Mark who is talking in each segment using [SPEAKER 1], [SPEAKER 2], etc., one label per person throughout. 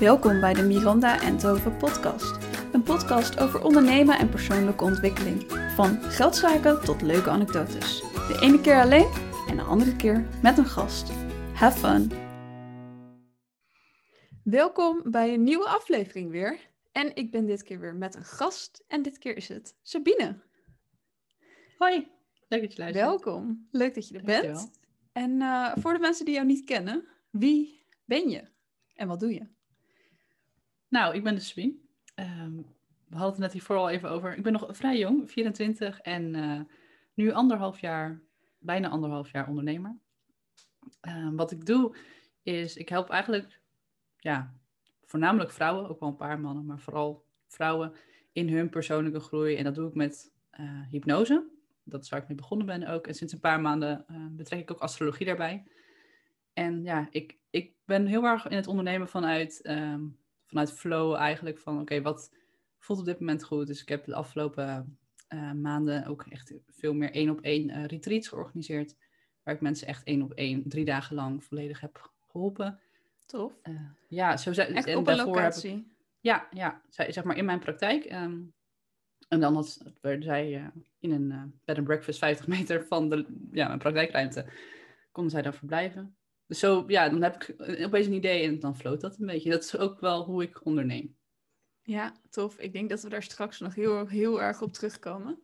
[SPEAKER 1] Welkom bij de Miranda en Tove podcast. Een podcast over ondernemen en persoonlijke ontwikkeling. Van geldzaken tot leuke anekdotes. De ene keer alleen en de andere keer met een gast. Have fun! Welkom bij een nieuwe aflevering weer. En ik ben dit keer weer met een gast. En dit keer is het Sabine.
[SPEAKER 2] Hoi, leuk dat je luistert.
[SPEAKER 1] Welkom, leuk dat je er
[SPEAKER 2] Dankjewel.
[SPEAKER 1] bent. En eh, voor de mensen die jou niet kennen, wie ben je en wat doe je?
[SPEAKER 2] Nou, ik ben dus Sabine. Ehm, we hadden het net hiervoor al even over. Ik ben nog vrij jong, 24 en eh, nu anderhalf jaar, bijna anderhalf jaar ondernemer. Ehm, wat ik doe is, ik help eigenlijk, ja, voornamelijk vrouwen, ook wel een paar mannen, maar vooral vrouwen in hun persoonlijke groei. En dat doe ik met eh, hypnose. Dat is waar ik mee begonnen ben ook. En sinds een paar maanden eh, betrek ik ook astrologie daarbij. En ja, ik, ik ben heel erg in het ondernemen vanuit, ehm, vanuit flow eigenlijk. Van oké, wat voelt op dit moment goed? Dus ik heb de afgelopen eh, maanden ook echt veel meer één op één eh, retreats georganiseerd. Waar ik mensen echt één op één, drie dagen lang volledig heb geholpen.
[SPEAKER 1] Tof.
[SPEAKER 2] Eh, ja, zo zijn
[SPEAKER 1] Echt
[SPEAKER 2] en
[SPEAKER 1] op een
[SPEAKER 2] heb ik-
[SPEAKER 1] locatie.
[SPEAKER 2] ja, ja, zij- zeg maar in mijn praktijk. ehm, en dan had, werden zij in een bed and breakfast 50 meter van de, ja, mijn praktijkruimte, konden zij dan verblijven. Dus zo, ja, dan heb ik opeens een idee en dan floot dat een beetje. Dat is ook wel hoe ik onderneem.
[SPEAKER 1] Ja, tof. Ik denk dat we daar straks nog heel, heel erg op terugkomen.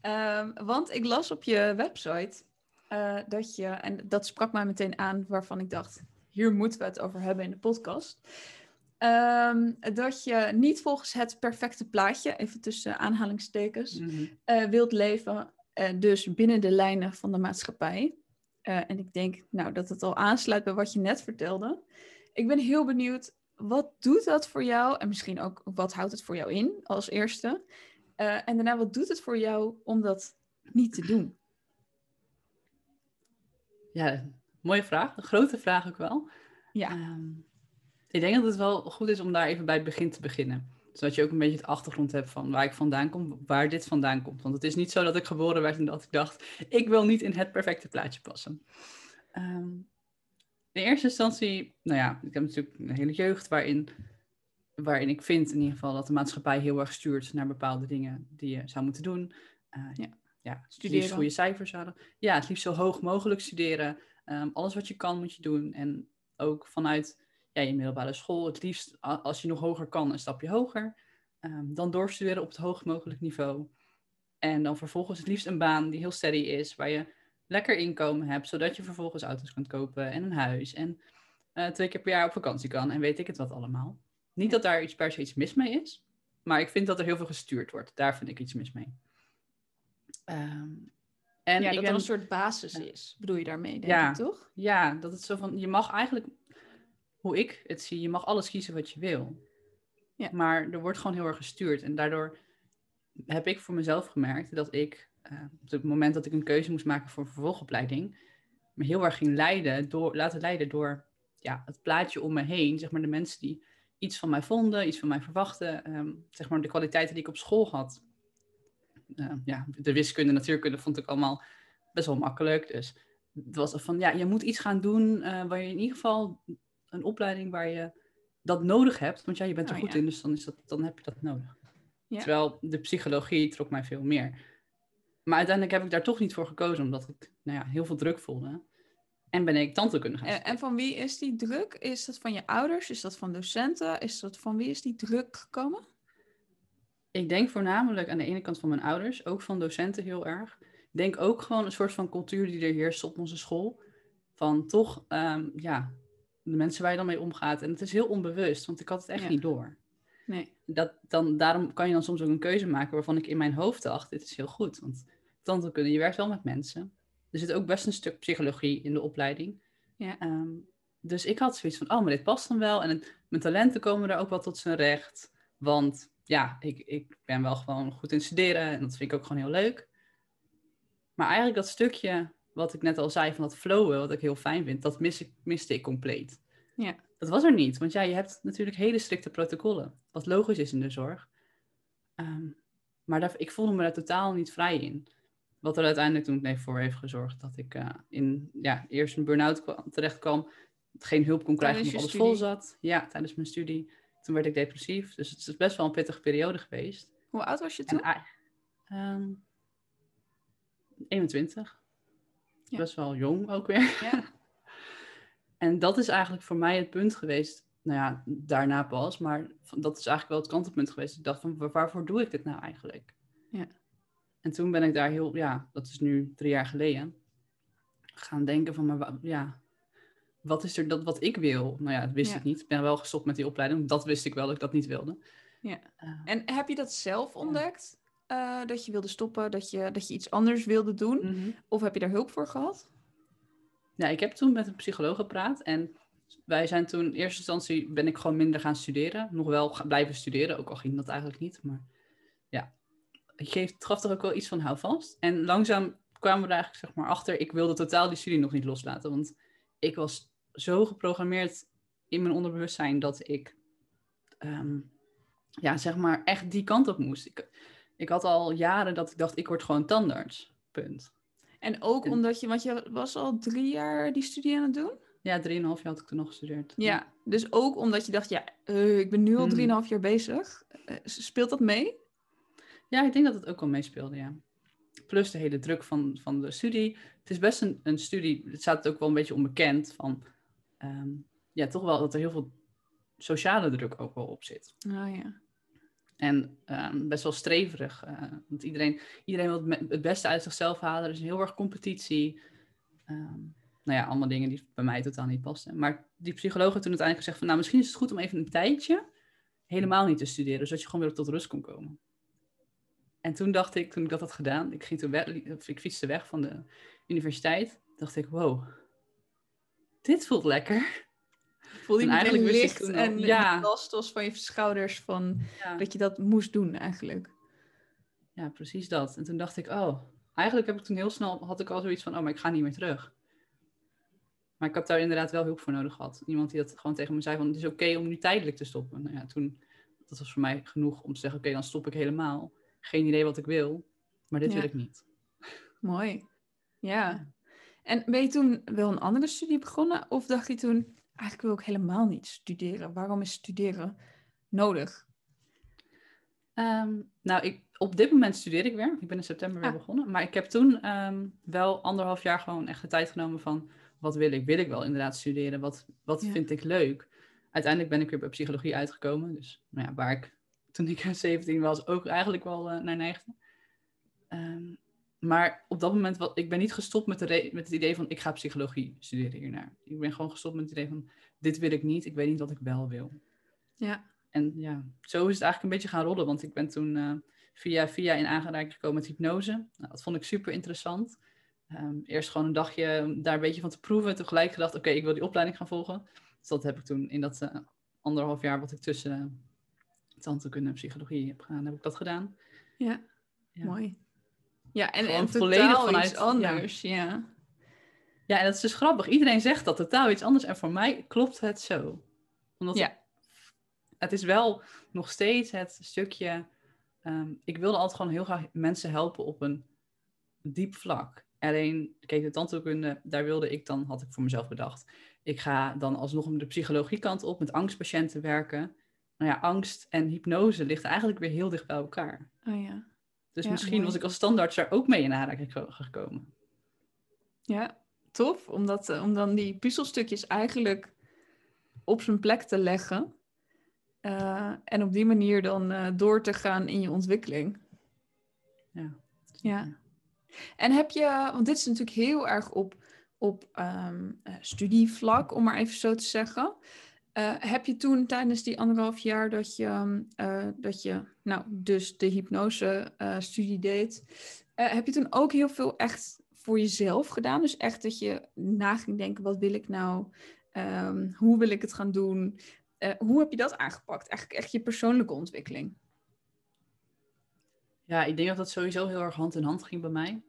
[SPEAKER 1] Ehm, want ik las op je website eh, dat je, en dat sprak mij meteen aan, waarvan ik dacht, hier moeten we het over hebben in de podcast. Ehm, dat je niet volgens het perfecte plaatje, even tussen aanhalingstekens, eh, wilt leven. eh, dus binnen de lijnen van de maatschappij. Eh, en ik denk nou, dat het al aansluit bij wat je net vertelde. Ik ben heel benieuwd, wat doet dat voor jou? En misschien ook, wat houdt het voor jou in als eerste? Eh, en daarna, wat doet het voor jou om dat niet te doen?
[SPEAKER 2] Ja, mooie vraag. Een grote vraag ook wel.
[SPEAKER 1] Ja.
[SPEAKER 2] Ehm, ik denk dat het wel goed is om daar even bij het begin te beginnen. Zodat je ook een beetje het achtergrond hebt van waar ik vandaan kom, waar dit vandaan komt. Want het is niet zo dat ik geboren werd en dat ik dacht, ik wil niet in het perfecte plaatje passen. Ehm, in eerste instantie, nou ja, ik heb natuurlijk een hele jeugd waarin, waarin ik vind in ieder geval dat de maatschappij heel erg stuurt naar bepaalde dingen die je zou moeten doen. Eh,
[SPEAKER 1] Ja.
[SPEAKER 2] ja,
[SPEAKER 1] Studeren.
[SPEAKER 2] goede cijfers hadden. Ja, het liefst zo hoog mogelijk studeren. Ehm, alles wat je kan, moet je doen. En ook vanuit ja, je middelbare school, het liefst als je nog hoger kan, een stapje hoger. Ehm, dan doorstuderen op het hoogst mogelijk niveau. En dan vervolgens het liefst een baan die heel steady is, waar je lekker inkomen hebt, zodat je vervolgens auto's kunt kopen en een huis. En eh, twee keer per jaar op vakantie kan en weet ik het wat allemaal. Niet dat daar iets per se iets mis mee is, maar ik vind dat er heel veel gestuurd wordt. Daar vind ik iets mis mee. Ehm, en
[SPEAKER 1] ja, dat
[SPEAKER 2] ben-
[SPEAKER 1] er een soort basis is, bedoel je daarmee, denk
[SPEAKER 2] Ja.
[SPEAKER 1] ik, toch?
[SPEAKER 2] ja, dat het zo van, je mag eigenlijk, hoe ik het zie, je mag alles kiezen wat je wil.
[SPEAKER 1] Ja.
[SPEAKER 2] Maar er wordt gewoon heel erg gestuurd. En daardoor heb ik voor mezelf gemerkt dat ik, eh, op het moment dat ik een keuze moest maken voor een vervolgopleiding, me heel erg ging leiden door, laten leiden door ja, het plaatje om me heen. Zeg maar de mensen die iets van mij vonden, iets van mij verwachten. ehm, zeg maar de kwaliteiten die ik op school had. Eh, ja, de wiskunde, natuurkunde vond ik allemaal best wel makkelijk. Dus het was van, ja, je moet iets gaan doen eh, waar je in ieder geval een opleiding waar je dat nodig hebt. Want ja, je bent er
[SPEAKER 1] Oh,
[SPEAKER 2] goed
[SPEAKER 1] ja.
[SPEAKER 2] in, dus dan, is dat, dan heb je dat nodig.
[SPEAKER 1] Ja.
[SPEAKER 2] Terwijl de psychologie trok mij veel meer. Maar uiteindelijk heb ik daar toch niet voor gekozen, omdat ik nou ja, heel veel druk voelde. En ben ik tandheelkunde gaan
[SPEAKER 1] En,
[SPEAKER 2] studeren.
[SPEAKER 1] en van wie is die druk? Is dat van je ouders? Is dat van docenten? Is dat van wie is die druk gekomen?
[SPEAKER 2] Ik denk voornamelijk aan de ene kant van mijn ouders, ook van docenten heel erg. Ik denk ook gewoon een soort van cultuur die er heerst op onze school. Van toch, ehm, ja, de mensen waar je dan mee omgaat. En het is heel onbewust, want ik had het echt
[SPEAKER 1] Ja.
[SPEAKER 2] niet door.
[SPEAKER 1] Nee.
[SPEAKER 2] Dat, dan, daarom kan je dan soms ook een keuze maken waarvan ik in mijn hoofd dacht, dit is heel goed. Want tandheelkunde, je werkt wel met mensen. Er zit ook best een stuk psychologie in de opleiding.
[SPEAKER 1] Ja.
[SPEAKER 2] Ehm, dus ik had zoiets van, oh, maar dit past dan wel. En het- mijn talenten komen er ook wel tot zijn recht. Want ja, ik, ik ben wel gewoon goed in studeren en dat vind ik ook gewoon heel leuk. Maar eigenlijk dat stukje, wat ik net al zei, van dat flowen, wat ik heel fijn vind, dat mis ik, miste ik compleet.
[SPEAKER 1] Ja.
[SPEAKER 2] Dat was er niet, want ja, je hebt natuurlijk hele strikte protocollen, wat logisch is in de zorg. Ehm, maar daar, ik voelde me daar totaal niet vrij in. Wat er uiteindelijk toen nee, voor heeft gezorgd dat ik eh, in ja, eerst een burn-out terecht kwam, geen hulp kon krijgen omdat alles vol zat. Ja, tijdens mijn studie. Toen werd ik depressief. Dus het is best wel een pittige periode geweest.
[SPEAKER 1] Hoe oud was je
[SPEAKER 2] En
[SPEAKER 1] toen?
[SPEAKER 2] ehm, 21.
[SPEAKER 1] Ja.
[SPEAKER 2] Best wel jong ook weer.
[SPEAKER 1] Ja.
[SPEAKER 2] En dat is eigenlijk voor mij het punt geweest. Nou ja, daarna pas. Maar dat is eigenlijk wel het kantelpunt geweest. Ik dacht van, wa- waarvoor doe ik dit nou eigenlijk?
[SPEAKER 1] Ja.
[SPEAKER 2] En toen ben ik daar heel, ja, dat is nu drie jaar geleden, gaan denken van, maar ja, wat is er dat wat ik wil? Nou ja, dat wist
[SPEAKER 1] Ja.
[SPEAKER 2] ik niet. Ik ben wel gestopt met die opleiding. Dat wist ik wel dat ik dat niet wilde.
[SPEAKER 1] Ja.
[SPEAKER 2] Eh,
[SPEAKER 1] En heb je dat zelf ontdekt? Eh, dat je wilde stoppen, dat je, dat je iets anders wilde doen?
[SPEAKER 2] mhm.
[SPEAKER 1] Of heb je daar hulp voor gehad?
[SPEAKER 2] Ja, ik heb toen met een psycholoog gepraat en wij zijn toen in eerste instantie ben ik gewoon minder gaan studeren. Nog wel blijven studeren, ook al ging dat eigenlijk niet. Maar ja, het geeft, gaf toch ook wel iets van houvast. En langzaam kwamen we er eigenlijk zeg maar achter, ik wilde totaal die studie nog niet loslaten. Want ik was zo geprogrammeerd in mijn onderbewustzijn dat ik, ehm, ja, zeg maar echt die kant op moest. Ik, ik had al jaren dat ik dacht, ik word gewoon tandarts. Punt.
[SPEAKER 1] En ook
[SPEAKER 2] En-
[SPEAKER 1] omdat je, want je was al drie jaar die studie aan het doen?
[SPEAKER 2] Ja, drieënhalf jaar had ik toen nog gestudeerd.
[SPEAKER 1] Ja, dus ook omdat je dacht, ja, eh, ik ben nu al
[SPEAKER 2] Mhm.
[SPEAKER 1] drieënhalf jaar bezig. Eh, speelt dat mee?
[SPEAKER 2] Ja, ik denk dat het ook wel meespeelde, ja. Plus de hele druk van, van de studie. Het is best een, een studie, het staat ook wel een beetje onbekend van... ehm, ja, toch wel dat er heel veel sociale druk ook wel op zit.
[SPEAKER 1] Oh ja.
[SPEAKER 2] En ehm, best wel streverig. eh, want iedereen, iedereen wil het beste uit zichzelf halen. Er is heel erg competitie. Ehm, nou ja, allemaal dingen die bij mij totaal niet pasten. Maar die psycholoog heeft toen uiteindelijk gezegd van... nou, misschien is het goed om even een tijdje helemaal niet te studeren. Zodat je gewoon weer tot rust kon komen. En toen dacht ik, toen ik dat had gedaan... ik, ging toen weg, ik fietste weg van de universiteit... dacht ik, wow, dit voelt lekker.
[SPEAKER 1] Voelde je
[SPEAKER 2] eigenlijk
[SPEAKER 1] licht
[SPEAKER 2] toen
[SPEAKER 1] en
[SPEAKER 2] ja.
[SPEAKER 1] last was van je schouders van
[SPEAKER 2] Ja.
[SPEAKER 1] dat je dat moest doen eigenlijk.
[SPEAKER 2] Ja, precies dat. En toen dacht ik, oh, eigenlijk heb ik toen heel snel, had ik al zoiets van, oh, maar ik ga niet meer terug. Maar ik heb daar inderdaad wel hulp voor nodig gehad. Iemand die dat gewoon tegen me zei van, het is oké om nu tijdelijk te stoppen. Nou ja, toen, dat was voor mij genoeg om te zeggen, oké, dan stop ik helemaal. Geen idee wat ik wil, maar dit
[SPEAKER 1] Ja.
[SPEAKER 2] wil ik niet.
[SPEAKER 1] Mooi. Ja. En ben je toen wel een andere studie begonnen? Of dacht je toen, eigenlijk wil ik helemaal niet studeren. Waarom is studeren nodig?
[SPEAKER 2] Ehm, nou, ik, op dit moment studeer ik weer. Ik ben in september weer
[SPEAKER 1] Ah.
[SPEAKER 2] begonnen. Maar ik heb toen ehm, wel anderhalf jaar gewoon echt de tijd genomen van... wat wil ik? Wil ik wel inderdaad studeren? Wat, wat
[SPEAKER 1] Ja.
[SPEAKER 2] vind ik leuk? Uiteindelijk ben ik weer bij psychologie uitgekomen. Dus nou ja, waar ik toen ik 17 was ook eigenlijk wel eh, naar neigde. Maar op dat moment, wat, ik ben niet gestopt met, de re- met het idee van... ik ga psychologie studeren hiernaar. Ik ben gewoon gestopt met het idee van... dit wil ik niet, ik weet niet wat ik wel wil.
[SPEAKER 1] Ja.
[SPEAKER 2] En ja, zo is het eigenlijk een beetje gaan rollen. Want ik ben toen eh, via via in aanraking gekomen met hypnose. Nou, dat vond ik super interessant. Ehm, eerst gewoon een dagje om daar een beetje van te proeven. Toen gelijk gedacht, oké, ik wil die opleiding gaan volgen. Dus dat heb ik toen in dat eh, anderhalf jaar wat ik tussen uh, tandheelkunde en psychologie heb gedaan, heb ik dat gedaan.
[SPEAKER 1] Ja,
[SPEAKER 2] Ja.
[SPEAKER 1] mooi. Ja, en, en
[SPEAKER 2] volledig
[SPEAKER 1] totaal
[SPEAKER 2] vanuit-
[SPEAKER 1] iets anders. Ja.
[SPEAKER 2] Ja, en dat is dus grappig. Iedereen zegt dat totaal iets anders. En voor mij klopt het zo. Omdat
[SPEAKER 1] Ja.
[SPEAKER 2] het is wel nog steeds het stukje. ehm, ik wilde altijd gewoon heel graag mensen helpen op een diep vlak. Alleen, kijk, de tandheelkunde, daar wilde ik dan, had ik voor mezelf bedacht. Ik ga dan alsnog de psychologie kant op, met angstpatiënten werken. Nou ja, angst en hypnose ligt eigenlijk weer heel dicht bij elkaar.
[SPEAKER 1] Oh ja.
[SPEAKER 2] Dus
[SPEAKER 1] Ja,
[SPEAKER 2] misschien
[SPEAKER 1] mooi.
[SPEAKER 2] was ik als standaard daar ook mee in aanraking ge- gekomen.
[SPEAKER 1] Ja, tof. Om, dat, eh, om dan die puzzelstukjes eigenlijk op zijn plek te leggen. Eh, en op die manier dan eh, door te gaan in je ontwikkeling.
[SPEAKER 2] Ja.
[SPEAKER 1] Ja. En heb je, want dit is natuurlijk heel erg op, op ehm, eh, studievlak, om maar even zo te zeggen. Eh, heb je toen tijdens die anderhalf jaar dat je, ehm, eh, dat je nou, dus de hypnose-studie deed, eh, heb je toen ook heel veel echt voor jezelf gedaan? Dus echt dat je na ging denken, wat wil ik nou? Ehm, hoe wil ik het gaan doen? Hoe heb je dat aangepakt? Eigenlijk echt je persoonlijke ontwikkeling.
[SPEAKER 2] Ja, ik denk dat dat sowieso heel erg hand in hand ging bij mij.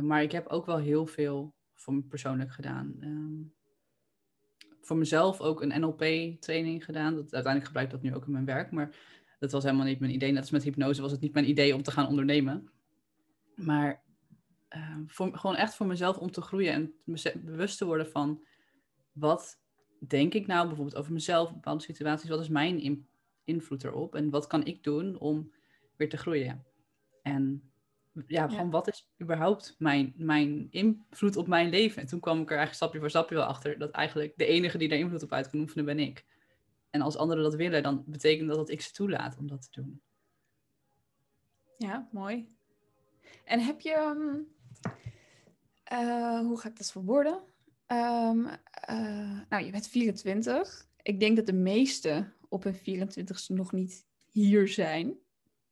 [SPEAKER 2] Maar ik heb ook wel heel veel voor me persoonlijk gedaan. Ehm, voor mezelf ook een NLP-training gedaan. Dat, uiteindelijk gebruik ik dat nu ook in mijn werk. Maar dat was helemaal niet mijn idee. Net als met hypnose was het niet mijn idee om te gaan ondernemen. Maar ehm, gewoon echt voor mezelf om te groeien en bewust te worden van wat denk ik nou bijvoorbeeld over mezelf, bepaalde situaties, wat is mijn in- invloed erop en wat kan ik doen om weer te groeien? En ja, gewoon wat is überhaupt mijn, mijn invloed op mijn leven? En toen kwam ik er eigenlijk stapje voor stapje wel achter dat eigenlijk de enige die daar invloed op uit kan oefenen ben ik. En als anderen dat willen, dan betekent dat dat ik ze toelaat om dat te doen.
[SPEAKER 1] Ja, mooi. En heb je, ehm, eh, hoe ga ik dat verwoorden? Um, nou, je bent 24. Ik denk dat de meesten op hun 24ste nog niet hier zijn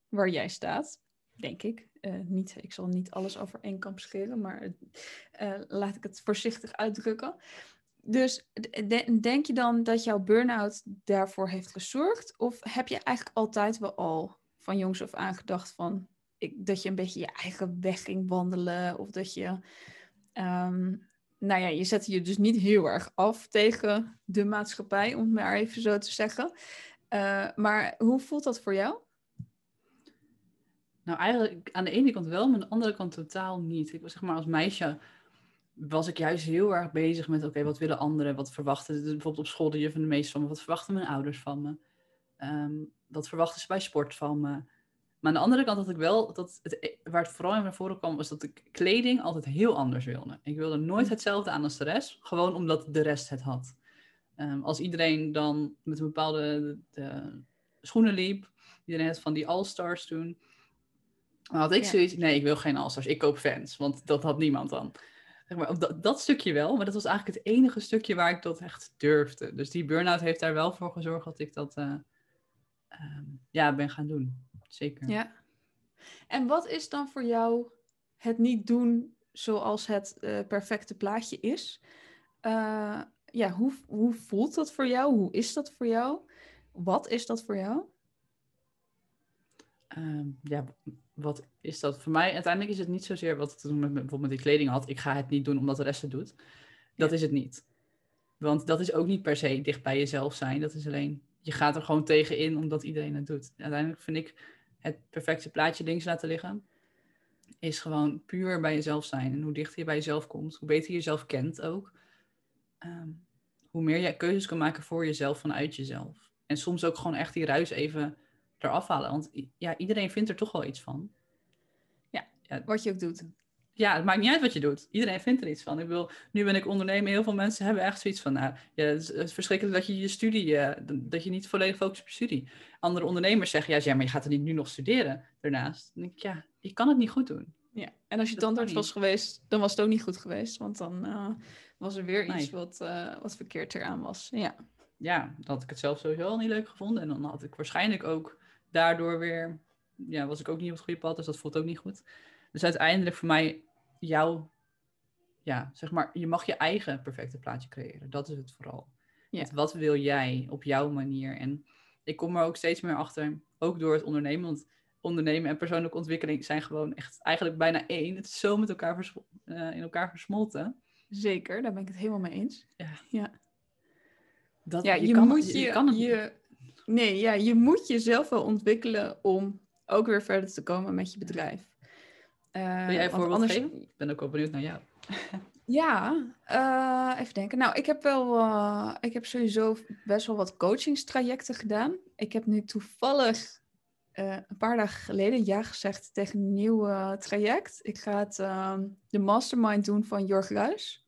[SPEAKER 1] waar jij staat, denk ik. Uh, niet, ik zal niet alles over één kamp scheren, maar uh, laat ik het voorzichtig uitdrukken. Dus de, denk je dan dat jouw burn-out daarvoor heeft gezorgd? Of heb je eigenlijk altijd wel al van jongs af aan gedacht van ik, dat je een beetje je eigen weg ging wandelen? Of dat je, um, nou ja, je zette je dus niet heel erg af tegen de maatschappij, om het maar even zo te zeggen. Uh, maar hoe voelt dat voor jou?
[SPEAKER 2] Nou, eigenlijk aan de ene kant wel, maar aan de andere kant totaal niet. Ik was zeg maar als meisje was ik juist heel erg bezig met, oké, wat willen anderen? Wat verwachten, bijvoorbeeld op school de juf en de meester van me, wat verwachten mijn ouders van me? Um, wat verwachten ze bij sport van me? Maar aan de andere kant had ik wel, dat het, waar het vooral in naar voren kwam, was dat ik kleding altijd heel anders wilde. Ik wilde nooit hm. hetzelfde aan als de rest, gewoon omdat de rest het had. Um, als iedereen dan met een bepaalde de, schoenen liep, iedereen had van die All-Stars toen, dan had ik ja. zoiets, nee, ik wil geen All-Stars, ik koop fans, want dat had niemand dan. Zeg maar, dat, dat, stukje wel, maar dat was eigenlijk het enige stukje waar ik dat echt durfde. Dus die burn-out heeft daar wel voor gezorgd dat ik dat uh, um, ja, ben gaan doen. Zeker.
[SPEAKER 1] Ja. En wat is dan voor jou het niet doen zoals het uh, perfecte plaatje is? Uh, ja, hoe, hoe voelt dat voor jou? Hoe is dat voor jou? Wat is dat voor jou?
[SPEAKER 2] Um, ja, wat is dat voor mij? Uiteindelijk is het niet zozeer wat te doen met bijvoorbeeld met die kleding had. Ik ga het niet doen omdat de rest het doet. Dat is het niet. Want dat is ook niet per se dicht bij jezelf zijn. Dat is alleen, je gaat er gewoon tegen in omdat iedereen het doet. Uiteindelijk vind ik het perfecte plaatje links laten liggen. Is gewoon puur bij jezelf zijn. En hoe dichter je bij jezelf komt, hoe beter je jezelf kent ook. Um, hoe meer je keuzes kan maken voor jezelf vanuit jezelf. En soms ook gewoon echt die ruis even eraf halen. Want ja, iedereen vindt er toch wel iets van.
[SPEAKER 1] Ja, ja, wat je ook doet.
[SPEAKER 2] Ja, het maakt niet uit wat je doet. Iedereen vindt er iets van. Ik wil, nu ben ik ondernemer. Heel veel mensen hebben echt zoiets van, nou, ja, het is verschrikkelijk dat je je studie, uh, dat je niet volledig focust op je studie. Andere ondernemers zeggen, ja, ja, maar je gaat er niet nu nog studeren daarnaast. Dan denk ik, ja, je kan het niet goed doen.
[SPEAKER 1] Ja, en als je tandarts was geweest, dan was het ook niet goed geweest. Want dan uh, was er weer iets wat, uh, wat verkeerd eraan was. Ja.
[SPEAKER 2] ja, dan had ik het zelf sowieso al niet leuk gevonden. En dan had ik waarschijnlijk ook daardoor weer, ja, was ik ook niet op het goede pad, dus dat voelt ook niet goed. Dus uiteindelijk voor mij, jouw, ja, zeg maar, je mag je eigen perfecte plaatje creëren. Dat is het vooral. Ja. wat wil jij op jouw manier? En ik kom er ook steeds meer achter, ook door het ondernemen, want ondernemen en persoonlijke ontwikkeling zijn gewoon echt eigenlijk bijna één. Het is zo met elkaar uh, in elkaar versmolten.
[SPEAKER 1] Zeker, daar ben ik het helemaal mee eens.
[SPEAKER 2] Ja.
[SPEAKER 1] ja.
[SPEAKER 2] Dat, ja, je, je kan, moet je, je, kan het,
[SPEAKER 1] je, Nee, ja, je moet jezelf wel ontwikkelen om ook weer verder te komen met je bedrijf.
[SPEAKER 2] Uh, Wil jij een voorbeeld anders... geven? Ik ben ook wel benieuwd naar jou.
[SPEAKER 1] ja, uh, even denken. Nou, ik heb wel, uh, ik heb sowieso best wel wat coachingstrajecten gedaan. Ik heb nu toevallig een paar dagen geleden ja gezegd tegen een nieuw traject. Ik ga het, ehm, de mastermind doen van Jorg Ruis.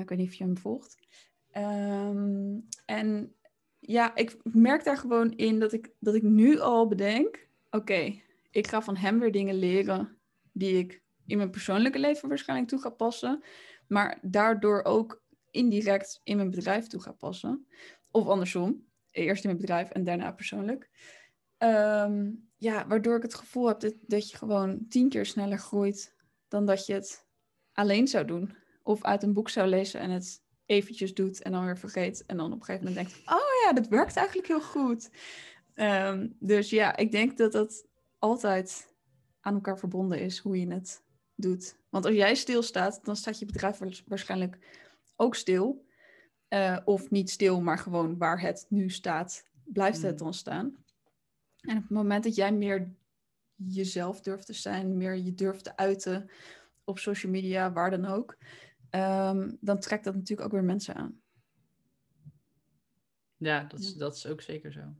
[SPEAKER 1] ik weet niet of je hem volgt. Um, en ja, ik merk daar gewoon in dat ik, dat ik nu al bedenk: oké, ik ga van hem weer dingen leren die ik in mijn persoonlijke leven waarschijnlijk toe ga passen, maar daardoor ook indirect in mijn bedrijf toe ga passen. Of andersom, eerst in mijn bedrijf en daarna persoonlijk. Ehm, ja, waardoor ik het gevoel heb dat, dat je gewoon tien keer sneller groeit dan dat je het alleen zou doen. Of uit een boek zou lezen en het eventjes doet en dan weer vergeet. En dan op een gegeven moment denkt, oh ja, dat werkt eigenlijk heel goed. Ehm, dus ja, ik denk dat dat altijd aan elkaar verbonden is, hoe je het doet. Want als jij stilstaat, dan staat je bedrijf waarschijnlijk ook stil. Uh, of niet stil, maar gewoon waar het nu staat, blijft het hmm. dan staan. En op het moment dat jij meer jezelf durft te zijn, meer je durft te uiten op social media, waar dan ook, um, dan trekt dat natuurlijk ook weer mensen aan.
[SPEAKER 2] Ja, dat is,
[SPEAKER 1] Ja.
[SPEAKER 2] dat is ook zeker zo.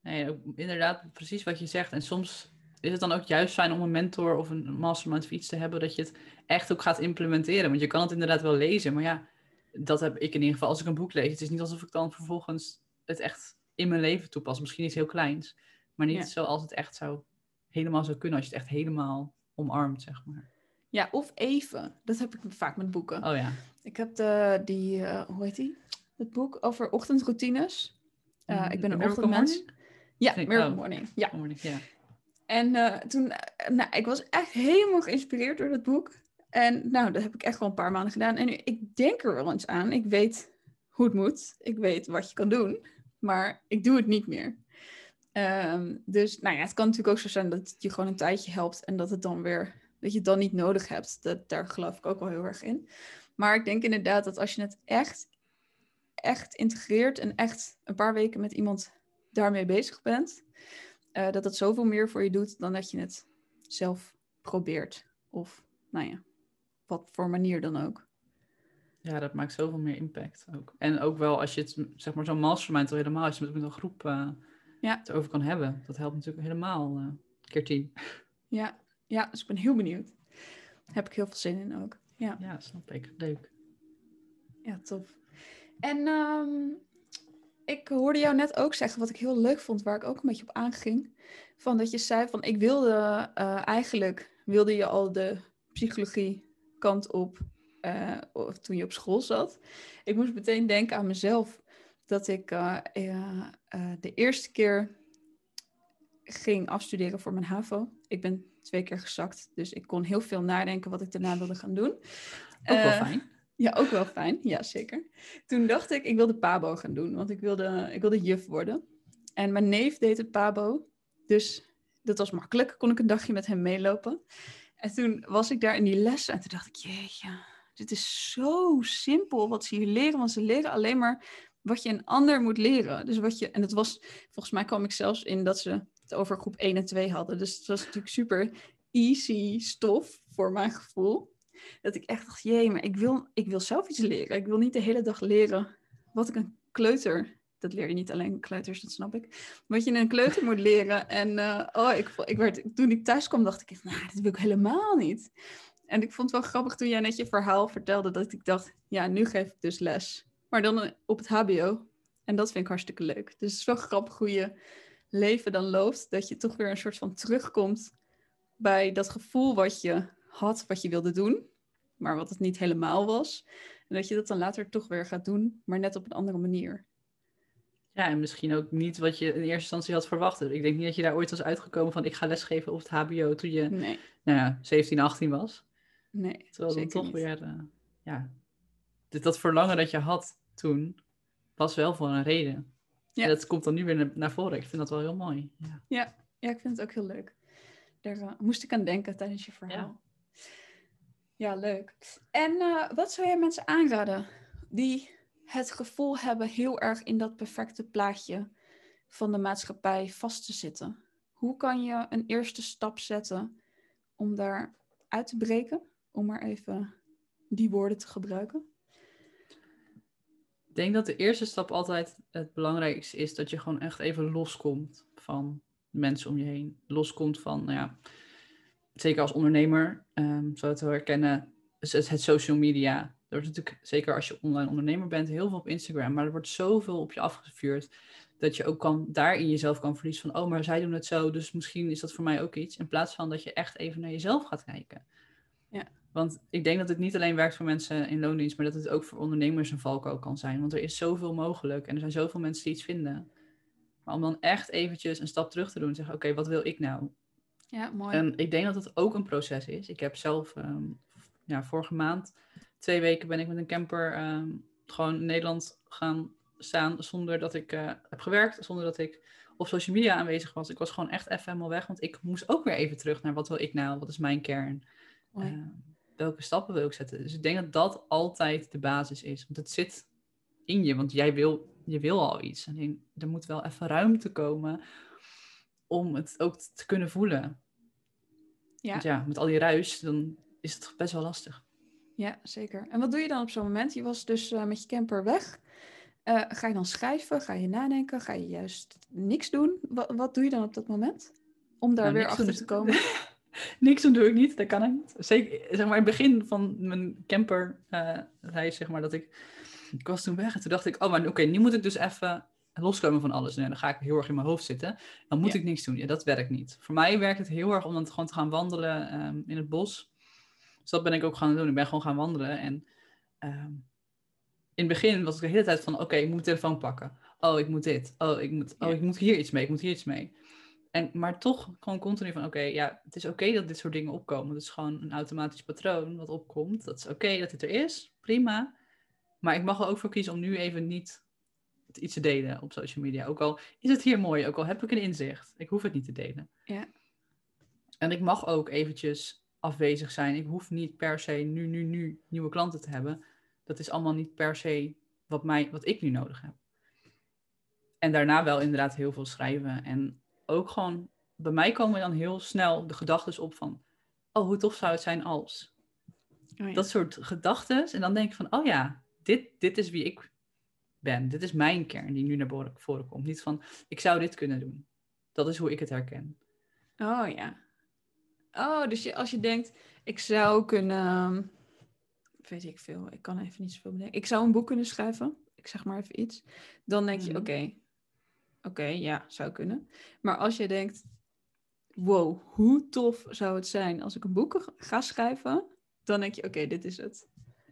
[SPEAKER 2] Nee, ook inderdaad, precies wat je zegt. En soms is het dan ook juist fijn om een mentor of een mastermind of iets te hebben, dat je het echt ook gaat implementeren. Want je kan het inderdaad wel lezen, maar ja, dat heb ik in ieder geval als ik een boek lees. Het is niet alsof ik dan vervolgens het echt in mijn leven toepas. Misschien iets heel kleins, maar niet
[SPEAKER 1] Ja.
[SPEAKER 2] zoals het echt zou, helemaal zou kunnen, als je het echt helemaal omarmt, zeg maar.
[SPEAKER 1] Ja, of even. Dat heb ik vaak met boeken.
[SPEAKER 2] Oh ja.
[SPEAKER 1] Ik heb de, die, eh, hoe heet die? Het boek over ochtendroutines. Uh, ik ben een
[SPEAKER 2] Miracle
[SPEAKER 1] ochtendmens.
[SPEAKER 2] Morning?
[SPEAKER 1] Ja,
[SPEAKER 2] Nee,
[SPEAKER 1] Miracle
[SPEAKER 2] oh.
[SPEAKER 1] Morning. Ja.
[SPEAKER 2] Morning, ja.
[SPEAKER 1] En eh, toen, nou, ik was echt helemaal geïnspireerd door dat boek. En nou, dat heb ik echt wel een paar maanden gedaan. En nu, ik denk er wel eens aan. Ik weet hoe het moet. Ik weet wat je kan doen. Maar ik doe het niet meer. Ehm, dus nou ja, het kan natuurlijk ook zo zijn dat het je gewoon een tijdje helpt. En dat het dan weer, dat je het dan niet nodig hebt. Dat, daar geloof ik ook wel heel erg in. Maar ik denk inderdaad dat als je het echt, echt integreert. En echt een paar weken met iemand daarmee bezig bent. eh, dat het zoveel meer voor je doet dan dat je het zelf probeert. Of, nou ja, wat voor manier dan ook.
[SPEAKER 2] Ja, dat maakt zoveel meer impact ook. En ook wel als je het, zeg maar, zo'n mastermind al helemaal, als je het met een groep eh
[SPEAKER 1] Ja.
[SPEAKER 2] het erover kan hebben. Dat helpt natuurlijk helemaal eh keer tien.
[SPEAKER 1] Ja, ja, dus ik ben heel benieuwd. Daar heb ik heel veel zin in ook. Ja,
[SPEAKER 2] Ja, snap ik. Leuk.
[SPEAKER 1] ja tof. En ehm, ik hoorde jou net ook zeggen, wat ik heel leuk vond, waar ik ook een beetje op aanging. Van dat je zei van, ik wilde eh, eigenlijk, wilde je al de psychologie kant op eh, of toen je op school zat. Ik moest meteen denken aan mezelf. Dat ik eh, de eerste keer ging afstuderen voor mijn HAVO. Ik ben twee keer gezakt, dus ik kon heel veel nadenken wat ik daarna wilde gaan doen.
[SPEAKER 2] Ook wel
[SPEAKER 1] Eh,
[SPEAKER 2] fijn.
[SPEAKER 1] ja, ook wel fijn. Ja, zeker. Toen dacht ik, ik wilde PABO gaan doen, want ik wilde, ik wilde juf worden. En mijn neef deed het PABO, dus dat was makkelijk. Kon ik een dagje met hem meelopen. En toen was ik daar in die lessen en toen dacht ik, jeetje, dit is zo simpel wat ze hier leren. Want ze leren alleen maar wat je een ander moet leren. Dus wat je, en het was, volgens mij kwam ik zelfs in dat ze over groep 1 en 2 hadden. Dus het was natuurlijk super easy stof voor mijn gevoel. Dat ik echt dacht, jee, maar ik wil, ik wil zelf iets leren. Ik wil niet de hele dag leren wat ik een kleuter... Dat leer je niet alleen kleuters, dat snap ik. Wat je een kleuter moet leren. En eh, oh, ik, ik werd, toen ik thuis kwam, dacht ik nou, dit wil ik helemaal niet. En ik vond het wel grappig toen jij net je verhaal vertelde, dat ik dacht, ja, nu geef ik dus les. Maar dan eh, op het HBO. En dat vind ik hartstikke leuk. Dus het is wel grappig hoe je leven dan loopt. Dat je toch weer een soort van terugkomt bij dat gevoel wat je had, wat je wilde doen. Maar wat het niet helemaal was. En dat je dat dan later toch weer gaat doen, maar net op een andere manier.
[SPEAKER 2] Ja, en misschien ook niet wat je in eerste instantie had verwacht. Ik denk niet dat je daar ooit was uitgekomen van ik ga lesgeven op het HBO toen je
[SPEAKER 1] Nee,
[SPEAKER 2] nou ja, 17, 18 was.
[SPEAKER 1] nee.
[SPEAKER 2] Terwijl dan toch
[SPEAKER 1] niet.
[SPEAKER 2] weer, eh, ja, dat verlangen dat je had toen, was wel voor een reden.
[SPEAKER 1] Ja.
[SPEAKER 2] En dat komt dan nu weer naar, voren. Ik vind dat wel heel mooi. Ja.
[SPEAKER 1] Ja, ik vind het ook heel leuk. Daar eh, moest ik aan denken tijdens je verhaal. Ja, leuk. En eh, wat zou jij mensen aanraden die het gevoel hebben heel erg in dat perfecte plaatje van de maatschappij vast te zitten? Hoe kan je een eerste stap zetten om daar uit te breken? Om maar even die woorden te gebruiken.
[SPEAKER 2] Denk dat de eerste stap altijd het belangrijkste is dat je gewoon echt even loskomt van mensen om je heen. Loskomt van, nou ja, zeker als ondernemer, ehm zou het herkennen, het, het social media. Er wordt natuurlijk, zeker als je online ondernemer bent, heel veel op Instagram, maar er wordt zoveel op je afgevuurd dat je ook kan, daarin jezelf kan verliezen van, oh, maar zij doen het zo, dus misschien is dat voor mij ook iets. In plaats van dat je echt even naar jezelf gaat kijken.
[SPEAKER 1] Ja.
[SPEAKER 2] Want ik denk dat het niet alleen werkt voor mensen in loondienst, maar dat het ook voor ondernemers een valkuil kan zijn. Want er is zoveel mogelijk en er zijn zoveel mensen die iets vinden. Maar om dan echt eventjes een stap terug te doen en zeggen, oké, wat wil ik nou?
[SPEAKER 1] Ja, mooi.
[SPEAKER 2] En ik denk dat het ook een proces is. Ik heb zelf ehm, ja, vorige maand, twee weken ben ik met een camper ehm, gewoon in Nederland gaan staan zonder dat ik eh, heb gewerkt, zonder dat ik op social media aanwezig was. Ik was gewoon echt even helemaal weg, want ik moest ook weer even terug naar wat wil ik nou, wat is mijn kern,
[SPEAKER 1] Mooi.
[SPEAKER 2] Welke stappen wil ik zetten. Dus ik denk dat dat altijd de basis is, want het zit in je, want jij wil, je wil al iets. Alleen er moet wel even ruimte komen om het ook te kunnen voelen.
[SPEAKER 1] ja.
[SPEAKER 2] Want ja, met al die ruis, dan is het best wel lastig.
[SPEAKER 1] Ja, zeker. En wat doe je dan op zo'n moment? Je was dus eh, met je camper weg. Eh, ga je dan schrijven? Ga je nadenken? Ga je juist niks doen? Wat, wat doe je dan op dat moment? Om daar
[SPEAKER 2] Nou,
[SPEAKER 1] weer achter te komen.
[SPEAKER 2] Niks doen doe ik niet, dat kan ik niet. Zeker, zeg maar, in het begin van mijn camperreis, zeg maar, dat ik... Ik was toen weg en toen dacht ik, oh, maar oké, nu moet ik dus even loskomen van alles. En dan ga ik heel erg in mijn hoofd zitten. Dan moet
[SPEAKER 1] Ja.
[SPEAKER 2] ik niks doen. Ja, dat werkt niet. Voor mij werkt het heel erg om dan gewoon te gaan wandelen ehm, in het bos. Dus dat ben ik ook gaan doen. Ik ben gewoon gaan wandelen. En ehm, in het begin was ik de hele tijd van, oké, ik moet mijn telefoon pakken. Oh, ik moet dit. Oh, ik moet, oh, ik moet hier iets mee. Ik moet hier iets mee. En, maar toch gewoon continu van, oké, ja, het is oké dat dit soort dingen opkomen. Het is gewoon een automatisch patroon wat opkomt. Dat is oké dat het er is, prima. Maar ik mag er ook voor kiezen om nu even niet iets te delen op social media. Ook al is het hier mooi, ook al heb ik een inzicht. Ik hoef het niet te delen.
[SPEAKER 1] Ja.
[SPEAKER 2] En ik mag ook eventjes afwezig zijn. Ik hoef niet per se nu, nu, nu nieuwe klanten te hebben. Dat is allemaal niet per se wat, mij, wat ik nu nodig heb. En daarna wel inderdaad heel veel schrijven. En ook gewoon, bij mij komen dan heel snel de gedachten op van, oh, hoe tof zou het zijn als.
[SPEAKER 1] Oh ja.
[SPEAKER 2] Dat soort gedachten. En dan denk ik van, oh ja, dit, dit is wie ik ben. Dit is mijn kern die nu naar voren- komt. Niet van, ik zou dit kunnen doen. Dat is hoe ik het herken.
[SPEAKER 1] Oh ja. Oh, dus je, als je denkt, ik zou kunnen, ehm, weet ik veel, ik kan even niet zoveel bedenken. Ik zou een boek kunnen schrijven, ik zeg maar even iets. Dan denk je,
[SPEAKER 2] Mhm.
[SPEAKER 1] Oké, ja, zou kunnen. Maar als je denkt, wow, hoe tof zou het zijn als ik een boek ga schrijven? Dan denk je, oké, dit is het.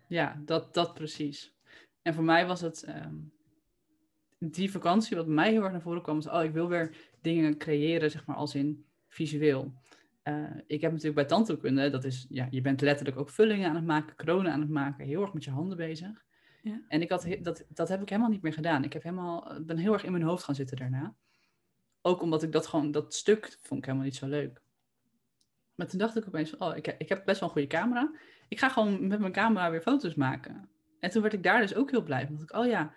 [SPEAKER 2] Ja, dat, dat precies. En voor mij was het ehm, die vakantie, wat mij heel erg naar voren kwam, oh, ik wil weer dingen creëren, zeg maar, als in visueel. Eh, ik heb natuurlijk bij tandheelkunde, dat is, ja, je bent letterlijk ook vullingen aan het maken, kronen aan het maken, heel erg met je handen bezig. En ik had, dat, dat heb ik helemaal niet meer gedaan. Ik heb helemaal, eh, ben heel erg in mijn hoofd gaan zitten daarna. Ook omdat ik dat gewoon, dat stuk vond ik helemaal niet zo leuk. Maar toen dacht ik opeens van, oh, ik, ik heb best wel een goede camera. Ik ga gewoon met mijn camera weer foto's maken. En toen werd ik daar dus ook heel blij van. Dat ik, oh ja,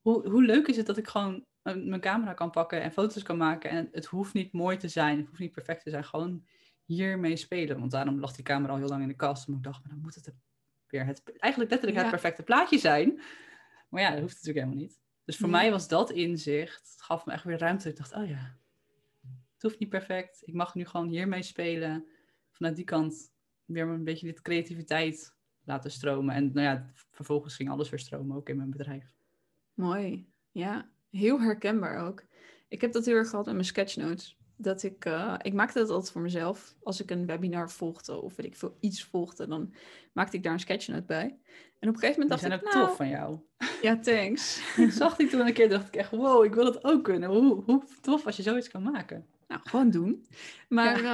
[SPEAKER 2] hoe, hoe leuk is het dat ik gewoon eh, mijn camera kan pakken en foto's kan maken. En het hoeft niet mooi te zijn, het hoeft niet perfect te zijn. Gewoon hiermee spelen. Want daarom lag die camera al heel lang in de kast. Maar ik dacht, maar dan moet het weer het, eigenlijk letterlijk het perfecte plaatje zijn. Maar ja, dat hoeft natuurlijk helemaal niet. Dus voor
[SPEAKER 1] Nee.
[SPEAKER 2] mij was dat inzicht, het gaf me echt weer ruimte. Ik dacht, oh ja, het hoeft niet perfect. Ik mag nu gewoon hiermee spelen. Vanuit die kant weer een beetje dit creativiteit laten stromen. En nou ja, vervolgens ging alles weer stromen, ook in mijn bedrijf.
[SPEAKER 1] Mooi. Ja, heel herkenbaar ook. Ik heb dat heel erg gehad met mijn sketchnotes. Dat ik, eh, ik maakte dat altijd voor mezelf. Als ik een webinar volgde of weet ik veel iets volgde, dan maakte ik daar een sketchnote bij. En op een gegeven moment dacht
[SPEAKER 2] zijn
[SPEAKER 1] ik,
[SPEAKER 2] ook
[SPEAKER 1] nou,
[SPEAKER 2] tof van jou.
[SPEAKER 1] ja, thanks.
[SPEAKER 2] Zag ik toen een keer, dacht ik echt, wow, ik wil dat ook kunnen. Hoe, hoe tof als je zoiets kan maken.
[SPEAKER 1] Nou, gewoon doen. Maar, eh,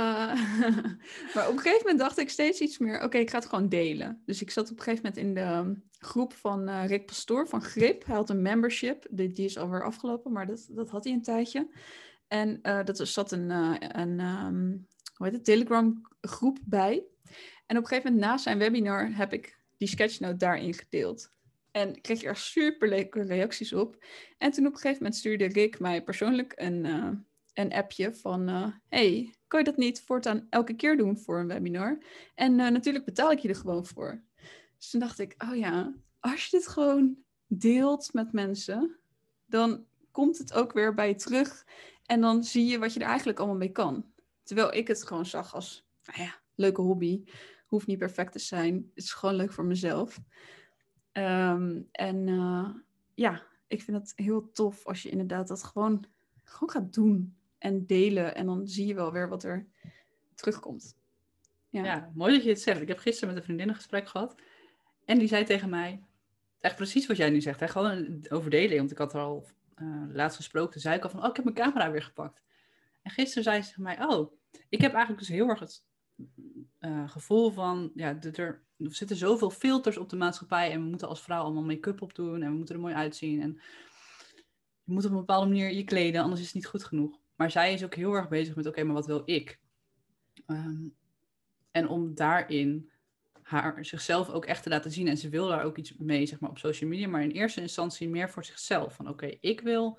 [SPEAKER 1] maar op een gegeven moment dacht ik steeds iets meer, oké, ik ga het gewoon delen. Dus ik zat op een gegeven moment in de ehm, groep van eh, Rick Pastoor van Grip. Hij had een membership, die, die is alweer afgelopen, maar dat, dat had hij een tijdje. En eh dat er zat een, eh, een ehm, hoe heet het, Telegram groep bij. En op een gegeven moment na zijn webinar heb ik die sketchnote daarin gedeeld. En kreeg er super leuke reacties op. En toen op een gegeven moment stuurde Rick mij persoonlijk een, eh, een appje van... eh, hey, kan je dat niet voortaan elke keer doen voor een webinar? En natuurlijk betaal ik je er gewoon voor. Dus toen dacht ik, oh ja, als je dit gewoon deelt met mensen... dan komt het ook weer bij je terug. En dan zie je wat je er eigenlijk allemaal mee kan. Terwijl ik het gewoon zag als, nou ja, leuke hobby. Hoeft niet perfect te zijn. Het is gewoon leuk voor mezelf. Ehm, en eh, ja, ik vind het heel tof als je inderdaad dat gewoon, gewoon gaat doen en delen. En dan zie je wel weer wat er terugkomt. Ja.
[SPEAKER 2] Mooi dat je het zegt. Ik heb gisteren met een vriendin een gesprek gehad. En die zei tegen mij, echt precies wat jij nu zegt. Hè? Gewoon over delen. Want ik had er al eh, laatst gesproken. Zei ik al van, oh, ik heb mijn camera weer gepakt. En gisteren zei ze mij, oh, ik heb eigenlijk dus heel erg het eh, gevoel van, ja, er, er zitten zoveel filters op de maatschappij. En we moeten als vrouw allemaal make-up op doen. En we moeten er mooi uitzien. En je moet op een bepaalde manier je kleden, anders is het niet goed genoeg. Maar zij is ook heel erg bezig met, oké, maar wat wil ik? Ehm, en om daarin haar zichzelf ook echt te laten zien. En ze wil daar ook iets mee, zeg maar, op social media. Maar in eerste instantie meer voor zichzelf. Van oké, ik wil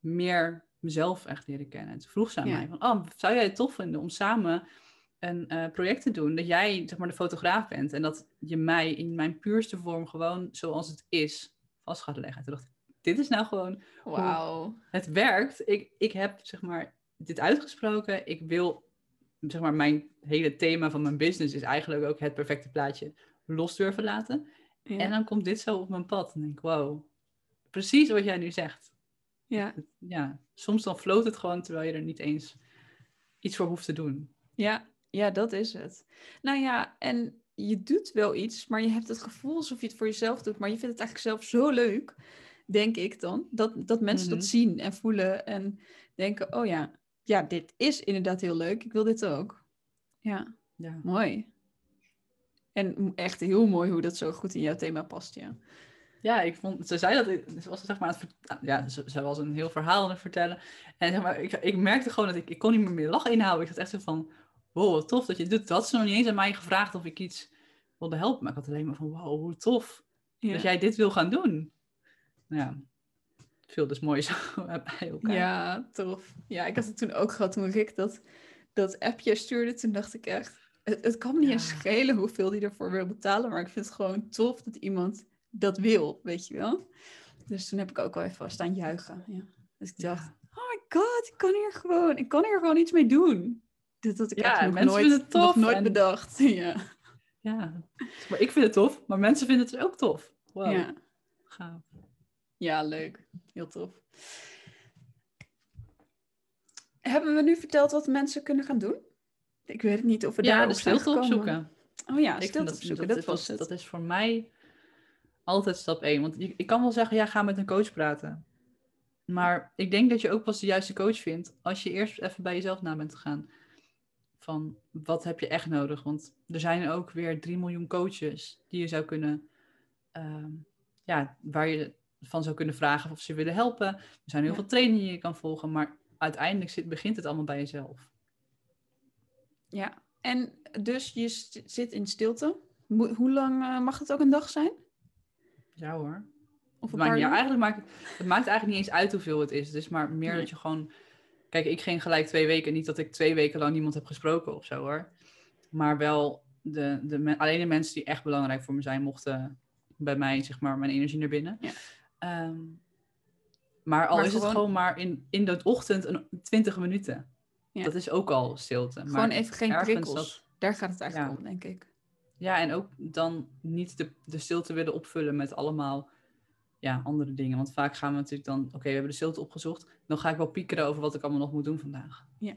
[SPEAKER 2] meer mezelf echt leren kennen. En toen vroeg ze aan
[SPEAKER 1] Ja.
[SPEAKER 2] mij van, oh, zou jij het tof vinden om samen een eh, project te doen? Dat jij, zeg maar, de fotograaf bent. En dat je mij in mijn puurste vorm gewoon zoals het is vast gaat leggen. Toen dacht ik, dit is nou gewoon
[SPEAKER 1] Wauw.
[SPEAKER 2] het werkt. Ik, ik heb zeg maar dit uitgesproken. Ik wil zeg maar mijn hele thema van mijn business is eigenlijk ook het perfecte plaatje los durven laten.
[SPEAKER 1] Ja.
[SPEAKER 2] En dan komt dit zo op mijn pad en denk ik, wow, precies wat jij nu zegt.
[SPEAKER 1] ja.
[SPEAKER 2] Ja, soms dan floot het gewoon terwijl je er niet eens iets voor hoeft te doen.
[SPEAKER 1] Ja, ja, dat is het. Nou ja, en je doet wel iets, maar je hebt het gevoel alsof je het voor jezelf doet. Maar je vindt het eigenlijk zelf zo leuk, denk ik dan, dat, dat mensen
[SPEAKER 2] Mhm.
[SPEAKER 1] dat zien en voelen en denken, oh ja, ja, dit is inderdaad heel leuk. Ik wil dit ook. Ja,
[SPEAKER 2] Ja.
[SPEAKER 1] mooi. En echt heel mooi hoe dat zo goed in jouw thema past, ja.
[SPEAKER 2] Ja, ik vond, ze zei dat, ze was zeg maar aan het vert- ja, ze, ze was een heel verhaal aan het vertellen. En zeg maar, ik, ik merkte gewoon dat ik, ik kon niet meer meer lachen inhouden. Ik zat echt zo van, wow, wat tof dat je dit doet. Dat had ze nog niet eens aan mij gevraagd of ik iets wilde helpen. Maar ik had alleen maar van, wow, hoe tof
[SPEAKER 1] Ja,
[SPEAKER 2] dat jij dit wil gaan doen. Nou ja, veel dus moois bij elkaar.
[SPEAKER 1] ja tof. Ja, ik had het toen ook gehad toen Rick dat, dat appje stuurde. Toen dacht ik echt, het, het kan me niet eens schelen hoeveel die ervoor wil betalen. Maar ik vind het gewoon tof dat iemand dat wil, weet je wel. Dus toen heb ik ook wel even staan juichen. Ja. Dus ik dacht,
[SPEAKER 2] Ja.
[SPEAKER 1] oh my god, ik kan hier gewoon, ik kan hier gewoon iets mee doen. Dit had ik
[SPEAKER 2] Ja,
[SPEAKER 1] echt nog nooit, nog nooit
[SPEAKER 2] en-
[SPEAKER 1] bedacht. Ja.
[SPEAKER 2] ja, maar ik vind het tof, maar mensen vinden het ook tof. Wow,
[SPEAKER 1] Ja.
[SPEAKER 2] gaaf.
[SPEAKER 1] Ja, leuk. Heel tof. Hebben we nu verteld wat mensen kunnen gaan doen? Ik weet niet of we
[SPEAKER 2] Ja,
[SPEAKER 1] daar
[SPEAKER 2] de stilte opzoeken.
[SPEAKER 1] Oh ja, stilte
[SPEAKER 2] dat,
[SPEAKER 1] opzoeken,
[SPEAKER 2] dat,
[SPEAKER 1] was het.
[SPEAKER 2] dat is voor mij altijd stap één. Want ik, ik kan wel zeggen, ja, ga met een coach praten. Maar ik denk dat je ook pas de juiste coach vindt als je eerst even bij jezelf na bent gegaan. Van, wat heb je echt nodig? Want er zijn ook weer 3 miljoen coaches die je zou kunnen... ehm, ja, waar je van zou kunnen vragen of ze willen helpen. Er zijn heel
[SPEAKER 1] Ja.
[SPEAKER 2] veel trainingen die je kan volgen. Maar uiteindelijk zit, begint het allemaal bij jezelf.
[SPEAKER 1] Ja, en dus je zit in stilte. Mo- hoe lang eh, mag het ook een dag zijn?
[SPEAKER 2] Ja hoor.
[SPEAKER 1] Of een uur?
[SPEAKER 2] eigenlijk maakt, het maakt eigenlijk niet eens uit hoeveel het is. Het is maar meer
[SPEAKER 1] Nee.
[SPEAKER 2] dat je gewoon... Kijk, ik ging gelijk twee weken. Niet dat ik twee weken lang niemand heb gesproken of zo hoor. Maar wel de, de, alleen de mensen die echt belangrijk voor me zijn... mochten bij mij zeg maar mijn energie naar binnen.
[SPEAKER 1] Ja.
[SPEAKER 2] Ehm, maar al
[SPEAKER 1] Maar
[SPEAKER 2] is
[SPEAKER 1] gewoon-
[SPEAKER 2] het gewoon maar in, in de ochtend een 20 minuten.
[SPEAKER 1] Ja.
[SPEAKER 2] Dat is ook al stilte.
[SPEAKER 1] Gewoon
[SPEAKER 2] maar
[SPEAKER 1] even geen prikkels.
[SPEAKER 2] dat-
[SPEAKER 1] Daar gaat het eigenlijk
[SPEAKER 2] Ja.
[SPEAKER 1] om, denk ik.
[SPEAKER 2] Ja, en ook dan niet de, de stilte willen opvullen met allemaal ja, andere dingen. Want vaak gaan we natuurlijk dan, oké, we hebben de stilte opgezocht. Dan ga ik wel piekeren over wat ik allemaal nog moet doen vandaag.
[SPEAKER 1] Ja.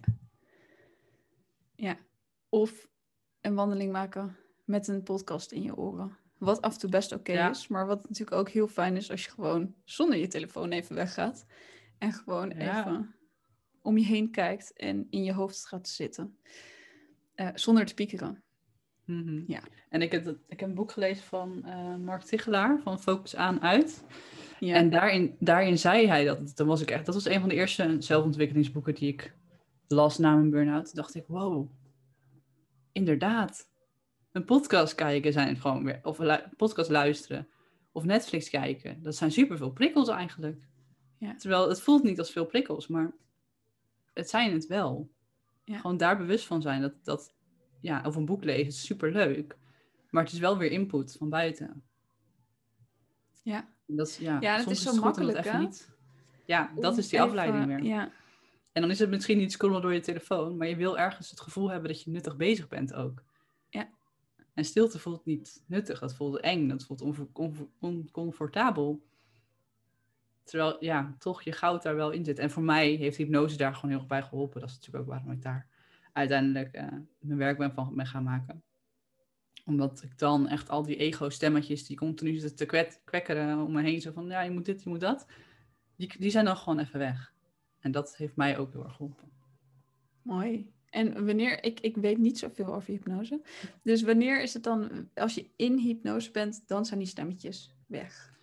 [SPEAKER 1] Of een wandeling maken met een podcast in je oren. Wat af en toe best oké
[SPEAKER 2] Ja.
[SPEAKER 1] is, maar wat natuurlijk ook heel fijn is als je gewoon zonder je telefoon even weggaat. En gewoon
[SPEAKER 2] Ja.
[SPEAKER 1] even om je heen kijkt en in je hoofd gaat zitten. Eh, zonder te piekeren.
[SPEAKER 2] Mhm.
[SPEAKER 1] Ja.
[SPEAKER 2] En ik heb, ik heb een boek gelezen van eh, Mark Tichelaar, van Focus aan uit.
[SPEAKER 1] Ja.
[SPEAKER 2] En daarin, daarin zei hij dat, dan was ik echt, dat was een van de eerste zelfontwikkelingsboeken die ik las na mijn burn-out. Dacht ik, wow, inderdaad. Een podcast kijken zijn gewoon weer, of podcast luisteren, of Netflix kijken. Dat zijn superveel prikkels eigenlijk.
[SPEAKER 1] Ja.
[SPEAKER 2] Terwijl het voelt niet als veel prikkels, maar het zijn het wel.
[SPEAKER 1] Ja.
[SPEAKER 2] Gewoon daar bewust van zijn dat, dat ja, of een boek lezen is superleuk. Maar het is wel weer input van buiten.
[SPEAKER 1] Ja.
[SPEAKER 2] Dat is, ja,
[SPEAKER 1] Ja, dat
[SPEAKER 2] soms
[SPEAKER 1] is zo makkelijk, hè?
[SPEAKER 2] niet. Ja, dat is die
[SPEAKER 1] even-
[SPEAKER 2] afleiding weer.
[SPEAKER 1] Ja.
[SPEAKER 2] En dan is het misschien niet scrollen door je telefoon, maar je wil ergens het gevoel hebben dat je nuttig bezig bent ook.
[SPEAKER 1] Ja.
[SPEAKER 2] En stilte voelt niet nuttig, dat voelt eng, dat voelt oncomfortabel. Terwijl, ja, toch je goud daar wel in zit. En voor mij heeft hypnose daar gewoon heel erg bij geholpen. Dat is natuurlijk ook waarom ik daar uiteindelijk eh, mijn werk ben van ben gaan maken. Omdat ik dan echt al die ego-stemmetjes die continu zitten te kwet, kwekkeren om me heen. Zo van, ja, je moet dit, je moet dat. Die, die zijn dan gewoon even weg. En dat heeft mij ook heel erg geholpen.
[SPEAKER 1] Mooi. En wanneer, ik, ik weet niet zoveel over hypnose. Dus wanneer is het dan, als je in hypnose bent, dan zijn die stemmetjes weg.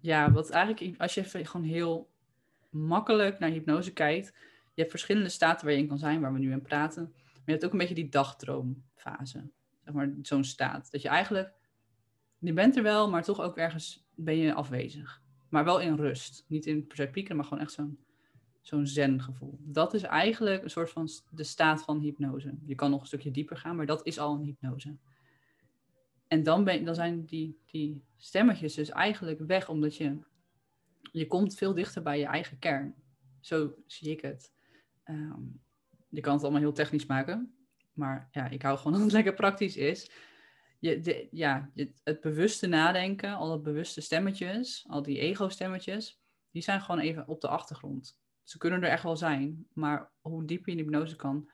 [SPEAKER 2] Ja, wat eigenlijk, als je even gewoon heel makkelijk naar hypnose kijkt. Je hebt verschillende staten waar je in kan zijn, waar we nu in praten. Maar je hebt ook een beetje die dagdroomfase. Zeg maar, zo'n staat. Dat je eigenlijk, je bent er wel, maar toch ook ergens ben je afwezig. Maar wel in rust. Niet in per se piekeren, maar gewoon echt zo'n zo'n zen gevoel. Dat is eigenlijk een soort van de staat van hypnose. Je kan nog een stukje dieper gaan, maar dat is al een hypnose. En dan, ben, dan zijn die, die stemmetjes dus eigenlijk weg, omdat je je komt veel dichter bij je eigen kern. Zo zie ik het. Ehm, je kan het allemaal heel technisch maken, maar ja, ik hou gewoon dat het lekker praktisch is. Je, ja, het bewuste nadenken, al die bewuste stemmetjes, al die ego-stemmetjes, die zijn gewoon even op de achtergrond. Ze kunnen er echt wel zijn, maar hoe dieper je in hypnose kan,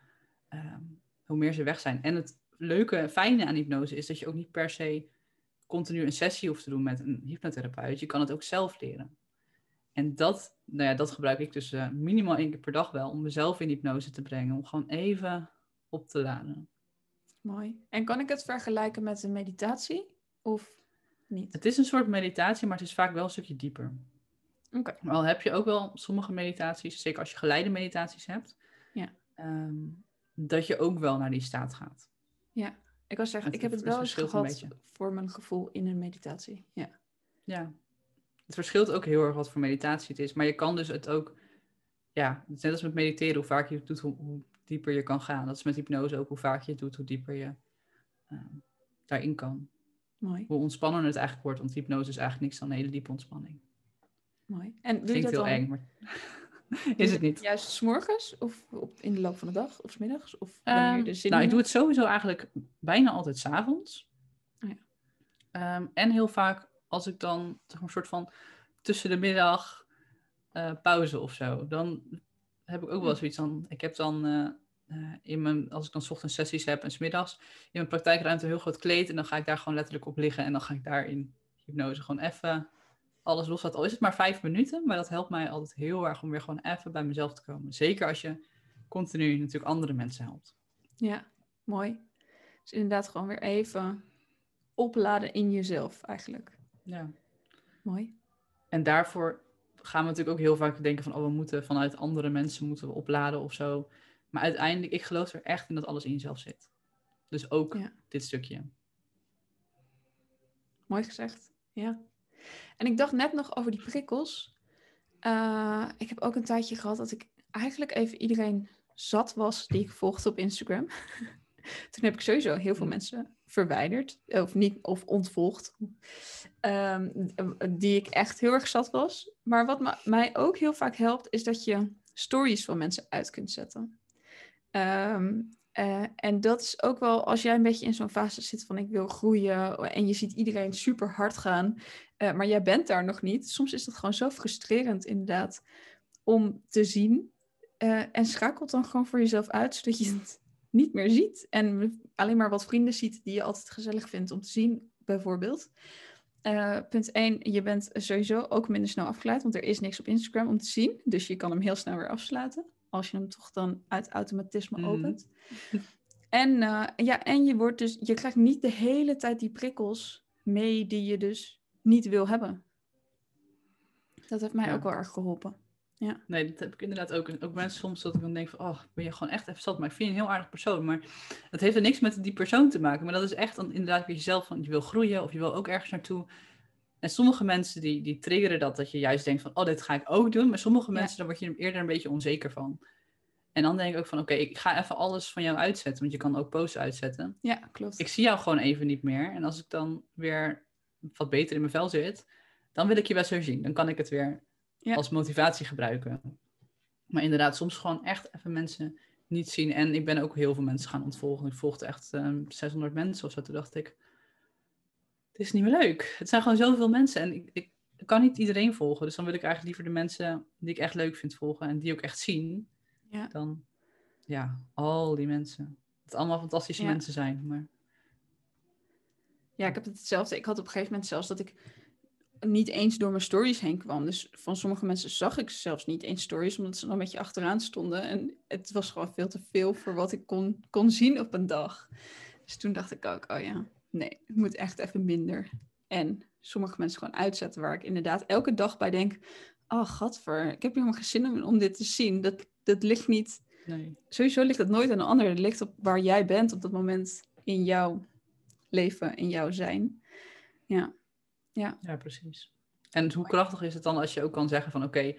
[SPEAKER 2] ehm, hoe meer ze weg zijn. En het leuke, fijne aan hypnose is dat je ook niet per se continu een sessie hoeft te doen met een hypnotherapeut. Je kan het ook zelf leren. En dat, nou ja, dat gebruik ik dus uh, minimaal één keer per dag wel om mezelf in hypnose te brengen. Om gewoon even op te laden.
[SPEAKER 1] Mooi. En kan ik het vergelijken met een meditatie of niet?
[SPEAKER 2] Het is een soort meditatie, maar het is vaak wel een stukje dieper. Maar al heb je ook wel sommige meditaties, zeker als je geleide meditaties hebt,
[SPEAKER 1] Ja.
[SPEAKER 2] ehm, dat je ook wel naar die staat gaat.
[SPEAKER 1] Ja. Ik wil zeggen,
[SPEAKER 2] Het-
[SPEAKER 1] ik heb het wel eens
[SPEAKER 2] een
[SPEAKER 1] gehad
[SPEAKER 2] beetje.
[SPEAKER 1] voor mijn gevoel in een meditatie. Ja.
[SPEAKER 2] Ja. Het verschilt ook heel erg wat voor meditatie het is. Maar je kan dus het ook, ja, het net als met mediteren, hoe vaak je het doet, hoe, hoe dieper je kan gaan. Dat is met hypnose ook, hoe vaak je het doet, hoe dieper je ehm, daarin kan.
[SPEAKER 1] Mooi.
[SPEAKER 2] Hoe ontspannender het eigenlijk wordt, want hypnose is eigenlijk niks dan een hele diepe ontspanning.
[SPEAKER 1] Mooi. En doe je
[SPEAKER 2] Klinkt
[SPEAKER 1] dat
[SPEAKER 2] heel
[SPEAKER 1] dan
[SPEAKER 2] eng, maar is het niet.
[SPEAKER 1] Juist s'morgens of op, in de loop van de dag of 's middags? Of zin
[SPEAKER 2] nou, ik doe het sowieso eigenlijk bijna altijd s'avonds.
[SPEAKER 1] Oh ja.
[SPEAKER 2] Ehm, en heel vaak als ik dan zeg maar, een soort van tussen de middag eh, pauze of zo. Dan heb ik ook wel zoiets van. Ik heb dan eh, eh, in mijn, als ik dan 's ochtends sessies heb en 's middags in mijn praktijkruimte een heel groot kleed. En dan ga ik daar gewoon letterlijk op liggen. En dan ga ik daar in hypnose gewoon even alles loslaten. Al is het maar vijf minuten, maar dat helpt mij altijd heel erg om weer gewoon even bij mezelf te komen. Zeker als je continu natuurlijk andere mensen helpt.
[SPEAKER 1] Ja, mooi. Dus inderdaad gewoon weer even opladen in jezelf eigenlijk.
[SPEAKER 2] Ja.
[SPEAKER 1] Mooi.
[SPEAKER 2] En daarvoor gaan we natuurlijk ook heel vaak denken van, oh, we moeten vanuit andere mensen moeten we opladen of zo. Maar uiteindelijk, ik geloof er echt in dat alles in jezelf zit. Dus ook
[SPEAKER 1] Ja.
[SPEAKER 2] dit stukje.
[SPEAKER 1] Mooi gezegd. Ja. En ik dacht net nog over die prikkels. Eh, ik heb ook een tijdje gehad dat ik eigenlijk even iedereen zat was die ik volgde op Instagram. Toen heb ik sowieso heel veel mensen verwijderd, of niet, of ontvolgd, ehm, die ik echt heel erg zat was. Maar wat mij ook heel vaak helpt, is dat je stories van mensen uit kunt zetten. Ehm, eh, en dat is ook wel als jij een beetje in zo'n fase zit van ik wil groeien en je ziet iedereen super hard gaan, eh, maar jij bent daar nog niet. Soms is dat gewoon zo frustrerend inderdaad om te zien. Eh, en schakel het dan gewoon voor jezelf uit, zodat je het niet meer ziet. En alleen maar wat vrienden ziet die je altijd gezellig vindt om te zien, bijvoorbeeld. Eh, punt 1, je bent sowieso ook minder snel afgeleid, want er is niks op Instagram om te zien. Dus je kan hem heel snel weer afsluiten, als je hem toch dan uit automatisme
[SPEAKER 2] Mhm.
[SPEAKER 1] opent. En, eh, ja, en je, wordt dus, je krijgt niet de hele tijd die prikkels mee die je dus niet wil hebben. Dat heeft mij
[SPEAKER 2] Ja.
[SPEAKER 1] ook wel erg geholpen.
[SPEAKER 2] Nee, dat heb ik inderdaad ook. En ook mensen soms dat ik dan denk van, oh, ben je gewoon echt even zat. Maar ik vind je een heel aardig persoon. Maar het heeft er niks met die persoon te maken. Maar dat is echt dan inderdaad weer jezelf van, je wil groeien of je wil ook ergens naartoe. En sommige mensen die, die triggeren dat, dat je juist denkt van, oh, dit ga ik ook doen. Maar sommige
[SPEAKER 1] Ja.
[SPEAKER 2] mensen, daar word je eerder een beetje onzeker van. En dan denk ik ook van, oké, ik ga even alles van jou uitzetten. Want je kan ook posts uitzetten.
[SPEAKER 1] Ja, klopt.
[SPEAKER 2] Ik zie jou gewoon even niet meer. En als ik dan weer wat beter in mijn vel zit, dan wil ik je best weer zien. Dan kan ik het weer
[SPEAKER 1] Ja.
[SPEAKER 2] als motivatie gebruiken. Maar inderdaad, soms gewoon echt even mensen niet zien. En ik ben ook heel veel mensen gaan ontvolgen. Ik volgde echt ehm 600 mensen of zo. Toen dacht ik, het is niet meer leuk. Het zijn gewoon zoveel mensen. En ik, ik, ik kan niet iedereen volgen. Dus dan wil ik eigenlijk liever de mensen die ik echt leuk vind volgen. En die ook echt zien.
[SPEAKER 1] Ja.
[SPEAKER 2] Dan, ja, al die mensen. Het allemaal fantastische
[SPEAKER 1] Ja.
[SPEAKER 2] mensen zijn. Maar
[SPEAKER 1] Ja, ik heb het hetzelfde. Ik had op een gegeven moment zelfs dat ik niet eens door mijn stories heen kwam. Dus van sommige mensen zag ik zelfs niet eens stories, omdat ze dan een beetje achteraan stonden. En het was gewoon veel te veel voor wat ik kon, kon zien op een dag. Dus toen dacht ik ook, oh ja, nee, het moet echt even minder. En sommige mensen gewoon uitzetten waar ik inderdaad elke dag bij denk, oh gadver, ik heb helemaal geen zin om, om dit te zien. Dat, dat ligt niet,
[SPEAKER 2] nee.
[SPEAKER 1] sowieso ligt dat nooit aan de ander. Het ligt op waar jij bent op dat moment in jouw leven, in jouw zijn. Ja. Ja,
[SPEAKER 2] Ja, precies. En hoe krachtig is het dan als je ook kan zeggen van oké,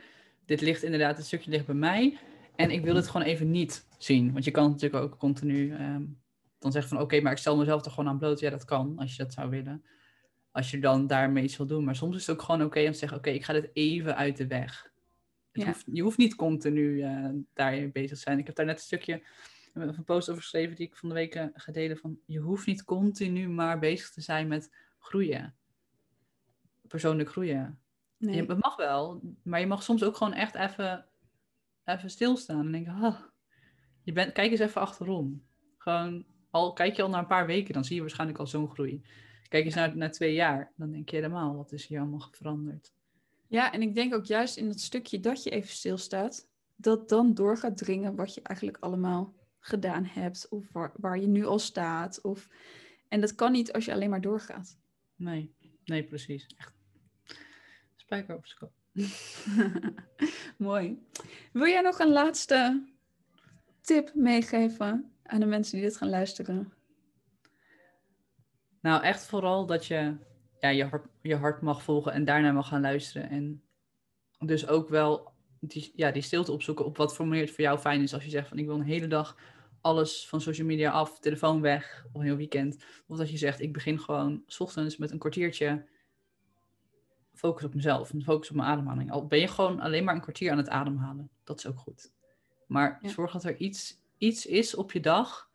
[SPEAKER 2] dit ligt inderdaad, het stukje ligt bij mij. En ik wil het gewoon even niet zien. Want je kan natuurlijk ook continu ehm, dan zeggen van oké, maar ik stel mezelf er gewoon aan bloot. Ja, dat kan, als je dat zou willen. Als je dan daarmee iets wil doen. Maar soms is het ook gewoon oké om te zeggen, oké, ik ga dit even uit de weg.
[SPEAKER 1] Ja.
[SPEAKER 2] hoeft, je hoeft niet continu eh daarmee bezig te zijn. Ik heb daar net een stukje of een post over geschreven die ik van de week eh, ga delen. Van, je hoeft niet continu maar bezig te zijn met groeien. Persoonlijk groeien.
[SPEAKER 1] Nee.
[SPEAKER 2] Je, het mag wel, maar je mag soms ook gewoon echt even, even stilstaan en denken, ah, je bent, kijk eens even achterom. Gewoon, al kijk je al naar een paar weken, dan zie je waarschijnlijk al zo'n groei. Kijk eens naar, naar twee jaar, dan denk je helemaal, wat is hier allemaal veranderd?
[SPEAKER 1] Ja, en ik denk ook juist in dat stukje dat je even stilstaat, dat dan door gaat dringen wat je eigenlijk allemaal gedaan hebt, of waar, waar je nu al staat. Of... En dat kan niet als je alleen maar doorgaat.
[SPEAKER 2] Nee, nee, precies. Echt. Spijker op kop.
[SPEAKER 1] Mooi. Wil jij nog een laatste tip meegeven aan de mensen die dit gaan luisteren?
[SPEAKER 2] Nou, echt vooral dat je ja, je, hart, je hart mag volgen en daarna mag gaan luisteren. En dus ook wel die, ja, die stilte opzoeken op wat voor manier het voor jou fijn is. Als je zegt van ik wil een hele dag alles van social media af, telefoon weg, of een heel weekend. Of dat je zegt ik begin gewoon 's ochtends met een kwartiertje focus op mezelf en focus op mijn ademhaling. Al ben je gewoon alleen maar een kwartier aan het ademhalen, dat is ook goed. Maar
[SPEAKER 1] Ja.
[SPEAKER 2] zorg dat er iets, iets is op je dag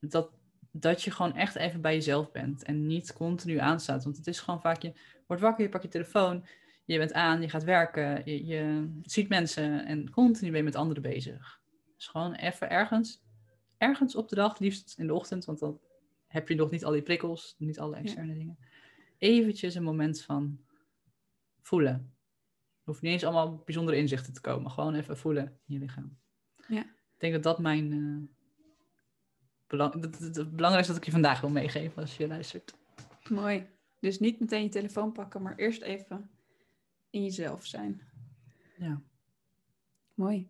[SPEAKER 2] dat, dat je gewoon echt even bij jezelf bent en niet continu aanstaat. Want het is gewoon vaak, je wordt wakker, je pakt je telefoon, je bent aan, je gaat werken, je, je ziet mensen en continu ben je met anderen bezig. Dus gewoon even ergens, ergens op de dag, liefst in de ochtend, want dan heb je nog niet al die prikkels, niet alle externe dingen. Eventjes een moment van voelen. Er hoeft niet eens allemaal bijzondere inzichten te komen. Gewoon even voelen in je lichaam.
[SPEAKER 1] Ja.
[SPEAKER 2] Ik denk dat dat mijn... eh, belang, dat, dat- het belangrijkste dat ik je vandaag wil meegeven als je luistert.
[SPEAKER 1] Mooi. Dus niet meteen je telefoon pakken, maar eerst even in jezelf zijn.
[SPEAKER 2] Ja.
[SPEAKER 1] Mooi.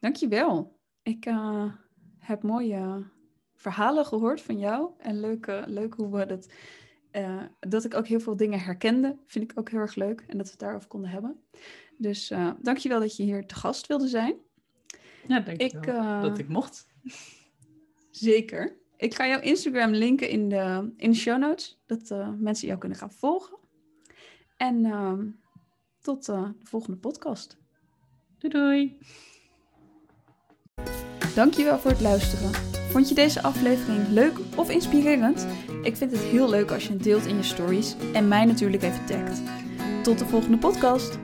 [SPEAKER 1] Dankjewel. Ik eh, heb mooie verhalen gehoord van jou. En leuk, leuk hoe we dat... eh, dat ik ook heel veel dingen herkende. Vind ik ook heel erg leuk. En dat we het daarover konden hebben. Dus eh dankjewel dat je hier te gast wilde zijn.
[SPEAKER 2] Ja, denk ik
[SPEAKER 1] eh,
[SPEAKER 2] Dat ik mocht.
[SPEAKER 1] Zeker. Ik ga jouw Instagram linken in de, in de show notes. Dat eh, mensen jou kunnen gaan volgen. En ehm, tot eh, de volgende podcast.
[SPEAKER 2] Doei doei.
[SPEAKER 1] Dankjewel voor het luisteren. Vond je deze aflevering leuk of inspirerend? Ik vind het heel leuk als je het deelt in je stories en mij natuurlijk even tagt. Tot de volgende podcast.